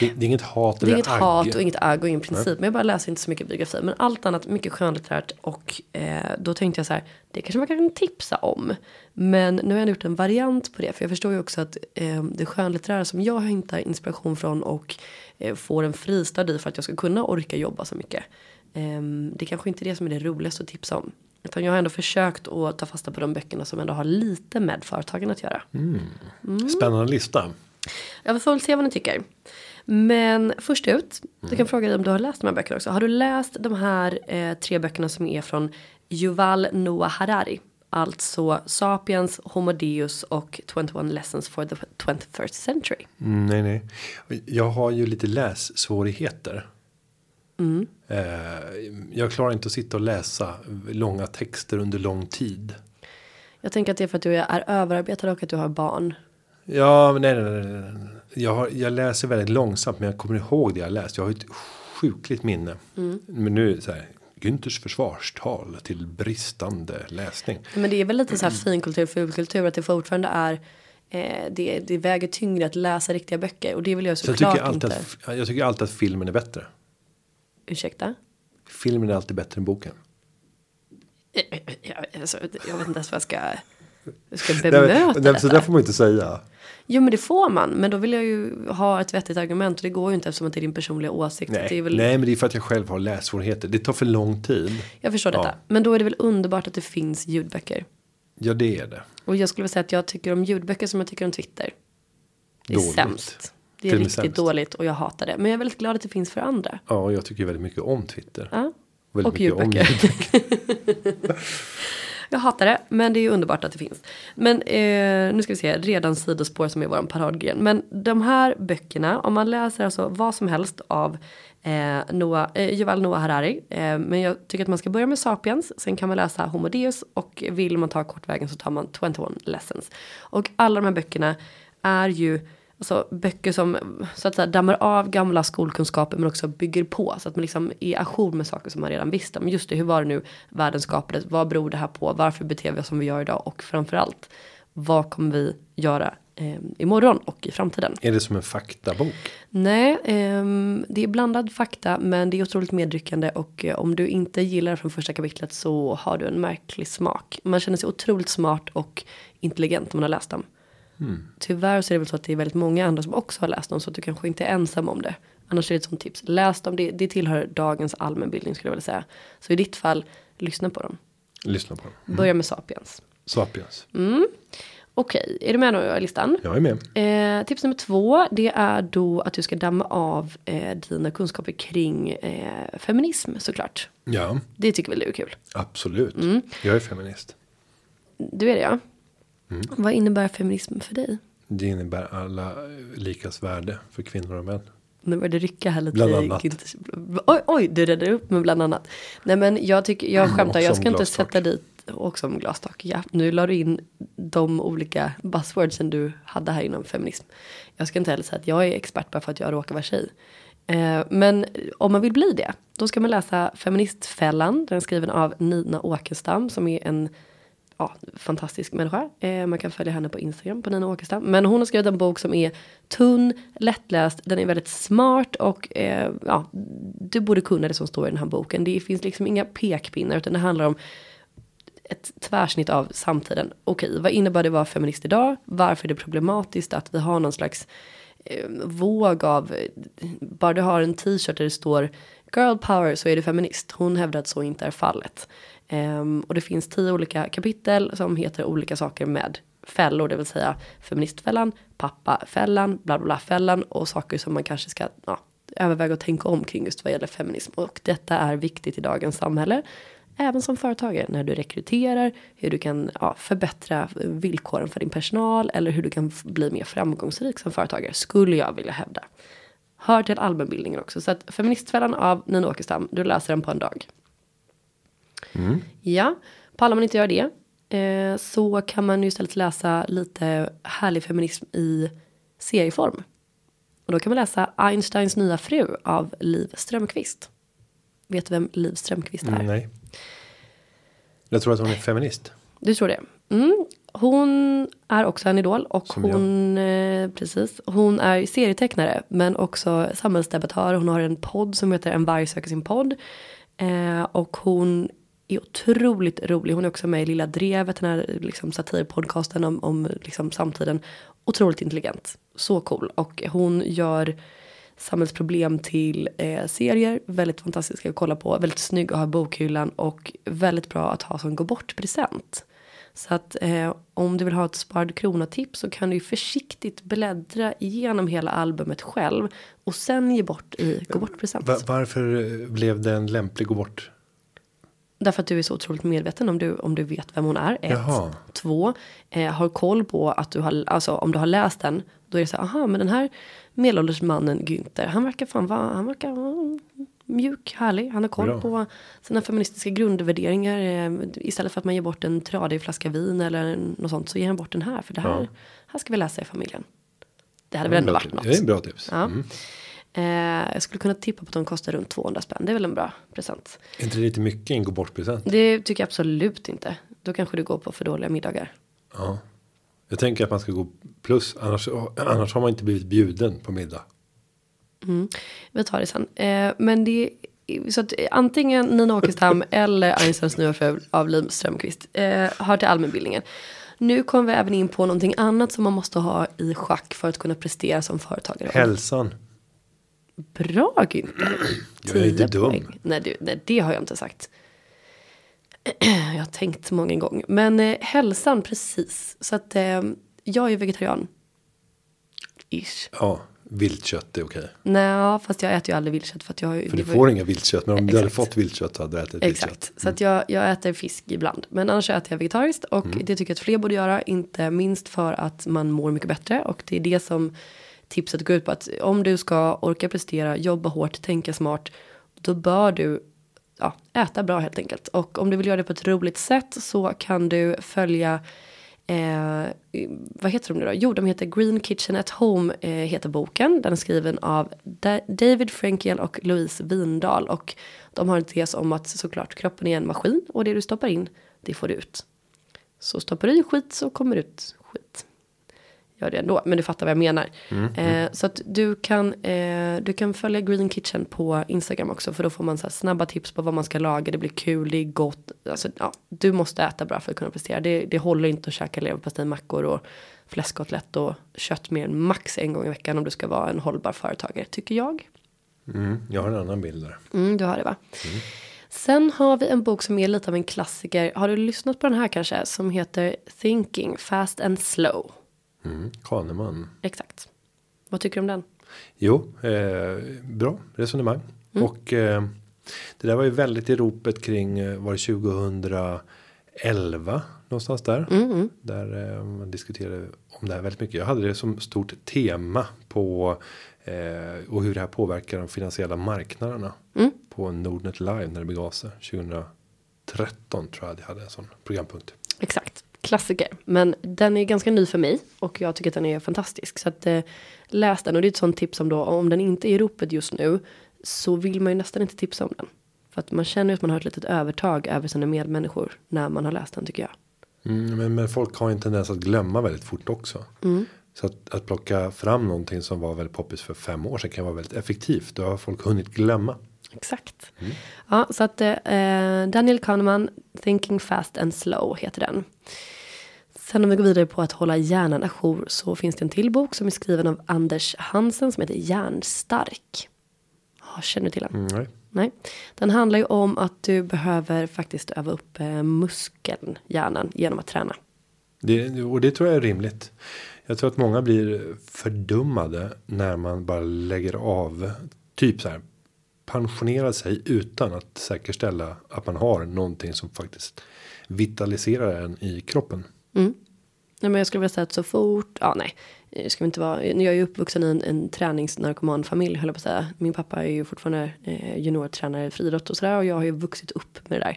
Det, det är inget hat Det är inget agg. hat och inget agg och ingen princip. Men jag bara läser inte så mycket biografi. Men allt annat mycket skönlitterärt. Och eh, då tänkte jag så här. Det kanske man kan tipsa om. Men nu har jag gjort en variant på det. För jag förstår ju också att eh, det skönlitterära som jag hämtar inspiration från. Och eh, får en fristad i för att jag ska kunna orka jobba så mycket. Eh, det kanske inte är det som är det roligaste att tipsa om. Utan jag har ändå försökt att ta fasta på de böckerna som ändå har lite med företagen att göra. Spännande lista. Jag får väl se vad ni tycker. Men först ut, du kan fråga dig om du har läst de här böckerna också. Har du läst de här eh, tre böckerna som är från Yuval Noah Harari? Alltså Sapiens, Homo Deus och 21 Lessons for the 21st Century. Mm, nej, nej. Jag har ju lite lässvårigheter. Mm. Jag klarar inte att sitta och läsa långa texter under lång tid. Jag tänker att det är för att du är överarbetad och att du har barn. Ja, nej, nej, nej. Jag, har, jag läser väldigt långsamt, men jag kommer ihåg det jag läst. Jag har ett sjukligt minne. Mm. Men nu så här. Günthers försvarstal till bristande läsning. Men det är väl lite så här finkultur, fulkultur, att det fortfarande är eh, det, det väger tyngre att läsa riktiga böcker. Och det vill jag Så jag såklart tycker, alltid inte. att, jag tycker alltid att filmen är bättre. Ursäkta? Filmen är alltid bättre än boken. Jag, alltså, jag vet inte ens vad jag ska, jag ska Nej, bemöta men, nej, så detta. där får man inte säga. Jo men det får man. Men då vill jag ju ha ett vettigt argument. Och det går ju inte eftersom att det är din personliga åsikt. Nej, väl, nej, men det är för att jag själv har lässvårigheter. Det tar för lång tid. Jag förstår detta. Ja. Men då är det väl underbart att det finns ljudböcker. Ja, det är det. Och jag skulle vilja säga att jag tycker om ljudböcker som jag tycker om Twitter. Det är Dåligt. sämst. Det är riktigt sämst. dåligt och jag hatar det. Men jag är väldigt glad att det finns för andra. Ja, och jag tycker väldigt mycket om Twitter. Ja. Väldigt Och ljudböcker. Jag hatar det, men det är ju underbart att det finns. Men eh, nu ska vi se, redan sidospår som är vår paradgren. Men de här böckerna, om man läser alltså vad som helst av eh, Noah, eh, Yuval Noah Harari. Eh, men jag tycker att man ska börja med Sapiens, sen kan man läsa Homo Deus och vill man ta kortvägen så tar man 21 Lessons. Och alla de här böckerna är ju Alltså böcker som så att säga dammar av gamla skolkunskaper men också bygger på. Så att man liksom är ajour med saker som man redan visste. Men just det, hur var det nu världen skapades? Vad beror det här på? Varför beter vi oss som vi gör idag? Och framförallt, vad kommer vi göra eh, imorgon och i framtiden? Är det som en faktabok? Nej, ehm, det är blandad fakta men det är otroligt medryckande och eh, om du inte gillar det från första kapitlet så har du en märklig smak. Man känner sig otroligt smart och intelligent när man har läst dem. Tyvärr så är det väl så att det är väldigt många andra som också har läst dem så att du kanske inte är ensam om det. Annars är det ett sånt tips. Läs dem, det, det tillhör dagens allmänbildning skulle jag vilja säga. Så i ditt fall, lyssna på dem. Lyssna på dem. Börja med Sapiens. Sapiens. Okej, är du med nu i listan? Jag är med. Eh, tips nummer två, det är då att du ska damma av eh, dina kunskaper kring eh, feminism såklart. Ja, Det tycker väl du är kul? absolut. Mm. Jag är feminist. Du är det ja. Vad innebär feminism för dig? Det innebär alla likas värde för kvinnor och män. Nu började det rycka här lite. Bland annat. Oj, oj, du räddade upp mig bland annat. Nej men jag tycker, jag skämtar, Och jag ska inte sätta dit, och som glastak, ja. Nu la du in de olika buzzwordsen du hade här inom feminism. Jag ska inte heller säga att jag är expert bara för att jag råkar vara tjej. Eh, men om man vill bli det, då ska man läsa Feministfällan. Den är skriven av Nina Åkestam som är en ja, fantastisk människa. Eh, man kan följa henne på Instagram på Nina Åkestam. Men hon har skrivit en bok som är tunn, lättläst, den är väldigt smart och eh, ja, du borde kunna det som står i den här boken. Det finns liksom inga pekpinnar utan det handlar om ett tvärsnitt av samtiden. Okej, vad innebär det att vara feminist idag? Varför är det problematiskt att vi har någon slags eh, våg av, eh, bara du har en t-shirt där det står girl power så är du feminist. Hon hävdar att så inte är fallet. Um, och det finns tio olika kapitel som heter olika saker med fällor, det vill säga feministfällan, pappafällan, bla bla bla fällan och saker som man kanske ska ja, överväga och tänka om kring just vad gäller feminism. Och detta är viktigt i dagens samhälle. Även som företagare när du rekryterar, hur du kan ja, förbättra villkoren för din personal eller hur du kan bli mer framgångsrik som företagare skulle jag vilja hävda. Hör till allmänbildningen också. Så att Feministfällan av Nina Åkestam, du läser den på en dag. Ja, pallar man inte göra det eh, så kan man ju istället läsa lite härlig feminism i serieform. Och då kan man läsa Einsteins nya fru av Liv Strömquist. Vet du vem Liv Strömquist är? Mm, nej. Jag tror att hon är feminist. Du tror det? Mm. Hon är också en idol och Som hon, eh, precis, hon är serietecknare men också samhällsdebattör. Hon har en podd som heter En varg söker sin podd. Eh, och hon är otroligt rolig. Hon är också med i Lilla Drevet, den här liksom, satirpodcasten om, om liksom, samtiden. Otroligt intelligent, så cool. Och hon gör samhällsproblem till eh, serier. Väldigt fantastiska att kolla på. Väldigt snygg att ha i bokhyllan och väldigt bra att ha som gå bort present. Så att eh, om du vill ha ett sparad krona-tips så kan du ju försiktigt bläddra igenom hela albumet själv och sen ge bort i gå bort-present. Varför blev det en lämplig gå bort? Därför att du är så otroligt medveten om du, om du vet vem hon är. Ett. Jaha. Två, eh, har koll på att du har, alltså om du har läst den. Då är det så här, aha men den här medelålders mannen Günther, han verkar fan vara, han verkar vara mjuk, härlig. Han har koll Bra. på sina feministiska grundvärderingar. Eh, istället för att man ger bort en tradig flaska vin eller något sånt så ger han bort den här. För det här, Ja. här ska vi läsa i familjen. Det hade väl ändå varit tips. något. Det är en bra tips. Ja. Mm. Eh, jag skulle kunna tippa på att de kostar runt 200 spänn. Det är väl en bra present. Är inte det lite mycket en gå bort present? Det tycker jag absolut inte. Då kanske du går på för dåliga middagar. Ja. Jag tänker att man ska gå plus. Annars, annars har man inte blivit bjuden på middag. Vi tar det sen. Eh, men det är, så att eh, antingen Nina Åkestam eller Einsteins nya fru av Liv Strömquist eh, hör till allmänbildningen. Nu kommer vi även in på någonting annat som man måste ha i schack för att kunna prestera som företagare. Hälsan. Bra Günther. Jag är inte 10 dum. poäng. Nej, du, nej, det har jag inte sagt. jag har tänkt många gånger. Men eh, hälsan, precis. Så att eh, jag är vegetarian. Ish. Ja, viltkött är okej. Nej, fast jag äter ju aldrig viltkött för att jag har ju- För det du var ju- får inga viltkött. Men om du hade Exakt. fått viltkött så hade du ätit Exakt, viltkött. så att jag, jag äter fisk ibland. Men annars äter jag vegetariskt och det tycker jag att fler borde göra. Inte minst för att man mår mycket bättre. Och det är det som tipset går ut på. Att om du ska orka prestera, jobba hårt, tänka smart. Då bör du ja, äta bra helt enkelt. Och om du vill göra det på ett roligt sätt så kan du följa Eh, vad heter de nu då? Jo, de heter Green Kitchen at Home eh, heter boken. Den är skriven av Da- David Frankel och Louise Windahl. Och de har en tes om att såklart kroppen är en maskin och det du stoppar in, det får du ut. Så stoppar du i skit så kommer det ut skit. Gör det ändå, men du fattar vad jag menar. Eh, så att du kan, eh, du kan följa Green Kitchen på Instagram också. För då får man så här snabba tips på vad man ska laga. Det blir kul, det är gott. Alltså, ja, du måste äta bra för att kunna prestera. Det, det håller inte att käka leverpastejmackor och fläskkotlett och kött mer än max en gång i veckan om du ska vara en hållbar företagare, tycker jag. Mm, jag har en annan bild där. Mm, du har det va? Sen har vi en bok som är lite av en klassiker. Har du lyssnat på den här kanske? Som heter Thinking Fast and Slow. Mm, Kahneman. Exakt. Vad tycker du om den? Jo, eh, bra resonemang. Mm. Och eh, det där var ju väldigt i ropet kring eh, var det 2011 någonstans där. Mm, Där eh, man diskuterade om det här väldigt mycket. Jag hade det som stort tema på Eh, och hur det här påverkar de finansiella marknaderna. På Nordnet Live när det begav sig 2013 tror jag jag hade en sån programpunkt. Exakt, klassiker. Men den är ganska ny för mig och jag tycker att den är fantastisk. Så att eh, läs den och det är ett sånt tips om då om den inte är i ropet just nu så vill man ju nästan inte tipsa om den. För att man känner att man har ett litet övertag över sina medmänniskor när man har läst den tycker jag. Mm, men, men folk har ju en tendens att glömma väldigt fort också. Så att, att plocka fram någonting som var väldigt poppis för fem år sedan kan vara väldigt effektivt. Då har folk hunnit glömma. Exakt. Ja, så att eh, Daniel Kahneman, Thinking Fast and Slow heter den. Sen om vi går vidare på att hålla hjärnan ajour så finns det en till bok som är skriven av Anders Hansen som heter Hjärnstark. Ja, känner du till den? Mm, nej. Nej. Den handlar ju om att du behöver faktiskt öva upp eh, muskeln, hjärnan, genom att träna. Det, och det tror jag är rimligt. Jag tror att många blir fördummade när man bara lägger av. Typ så här. Pensionera sig utan att säkerställa att man har någonting som faktiskt vitaliserar en i kroppen. Mm. Nej, men jag skulle vilja säga att så fort, ja nej, det ska vi inte vara, jag är ju uppvuxen i en, en träningsnarkomanfamilj höll jag på att säga. Min pappa är ju fortfarande eh, juniortränare i friidrott och sådär och jag har ju vuxit upp med det där.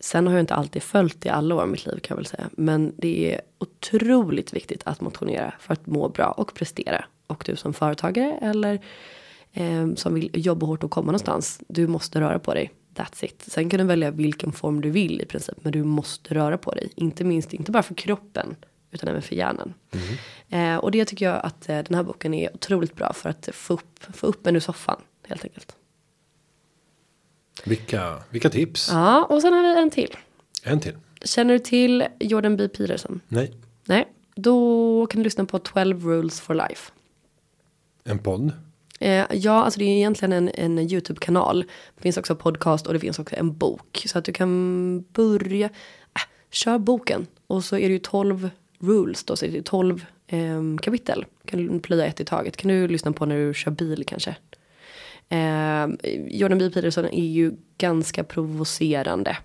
Sen har jag inte alltid följt det i alla år i mitt liv kan jag väl säga. Men det är otroligt viktigt att motionera för att må bra och prestera. Och du som företagare eller eh, som vill jobba hårt och komma någonstans. Du måste röra på dig. That's it. Sen kan du välja vilken form du vill i princip. Men du måste röra på dig. Inte minst, inte bara för kroppen. Utan även för hjärnan. Eh, och det tycker jag att eh, den här boken är otroligt bra för att få upp, få upp en ur soffan. Helt enkelt. Vilka, vilka tips? Ja, och sen har vi en till. En till. Känner du till Jordan B. Peterson? Nej. Nej, då kan du lyssna på 12 rules for life. En podd. Eh, ja, alltså det är egentligen en, en YouTube-kanal. Det finns också podcast och det finns också en bok. Så att du kan börja, äh, kör boken. Och så är det ju 12 rules då, så är det 12 eh, kapitel. Kan du plöja ett i taget. Kan du lyssna på när du kör bil kanske. Eh, Jordan B. Peterson är ju ganska provocerande.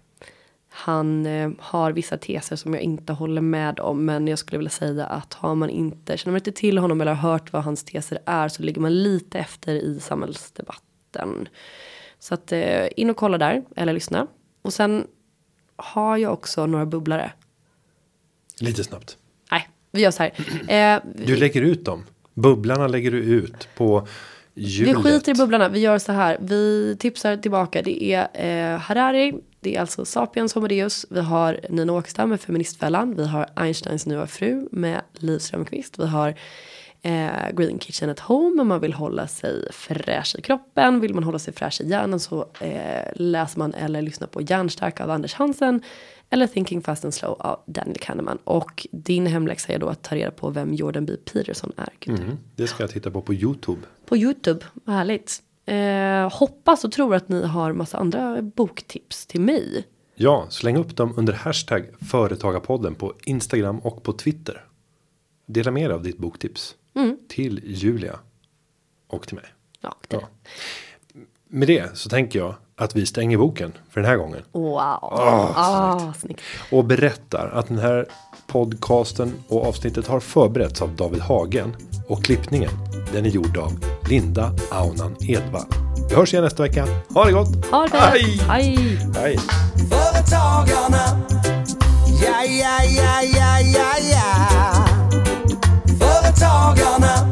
Han eh, har vissa teser som jag inte håller med om. Men jag skulle vilja säga att har man inte, känner man inte till honom eller har hört vad hans teser är. Så ligger man lite efter i samhällsdebatten. Så att eh, in och kolla där, eller lyssna. Och sen har jag också några bubblare. Lite snabbt. Nej, vi gör så här. Eh, Du lägger ut dem. Bubblarna lägger du ut på Vi hjulet. skiter i bubblarna, vi gör så här. Vi tipsar tillbaka. Det är eh, Harari, det är alltså Sapiens Homo Deus. Vi har Nina Åkestam med Feministfällan. Vi har Einsteins nya fru med Liv Strömquist. Vi har eh, Green Kitchen at Home om man vill hålla sig fräsch i kroppen. Vill man hålla sig fräsch i hjärnan så eh, läser man eller lyssnar på Hjärnstark av Anders Hansen. Eller Thinking Fast and Slow av Daniel Kahneman. Och din hemläxa är då att ta reda på vem Jordan B. Peterson är. Mm, det ska jag titta på på YouTube. På Youtube, vad härligt. Eh, hoppas och tror att ni har massa andra boktips till mig. Ja, släng upp dem under hashtag företagarpodden på Instagram och på Twitter. Dela med dig av ditt boktips till Julia och till mig. Ja, det. Ja. Med det så tänker jag att vi stänger boken för den här gången Wow. ah, snyggt. och berättar att den här podcasten och avsnittet har förberetts av David Hagen och klippningen den är gjord av Linda Aunan Edvall. Vi hörs igen nästa vecka. Ha det gott! Ha det Hej! Hej! Hej! Företagarna. Ja, ja, ja, ja, ja, ja. Företagarna.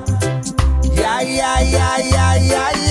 Ja, ja, ja, ja, ja, ja.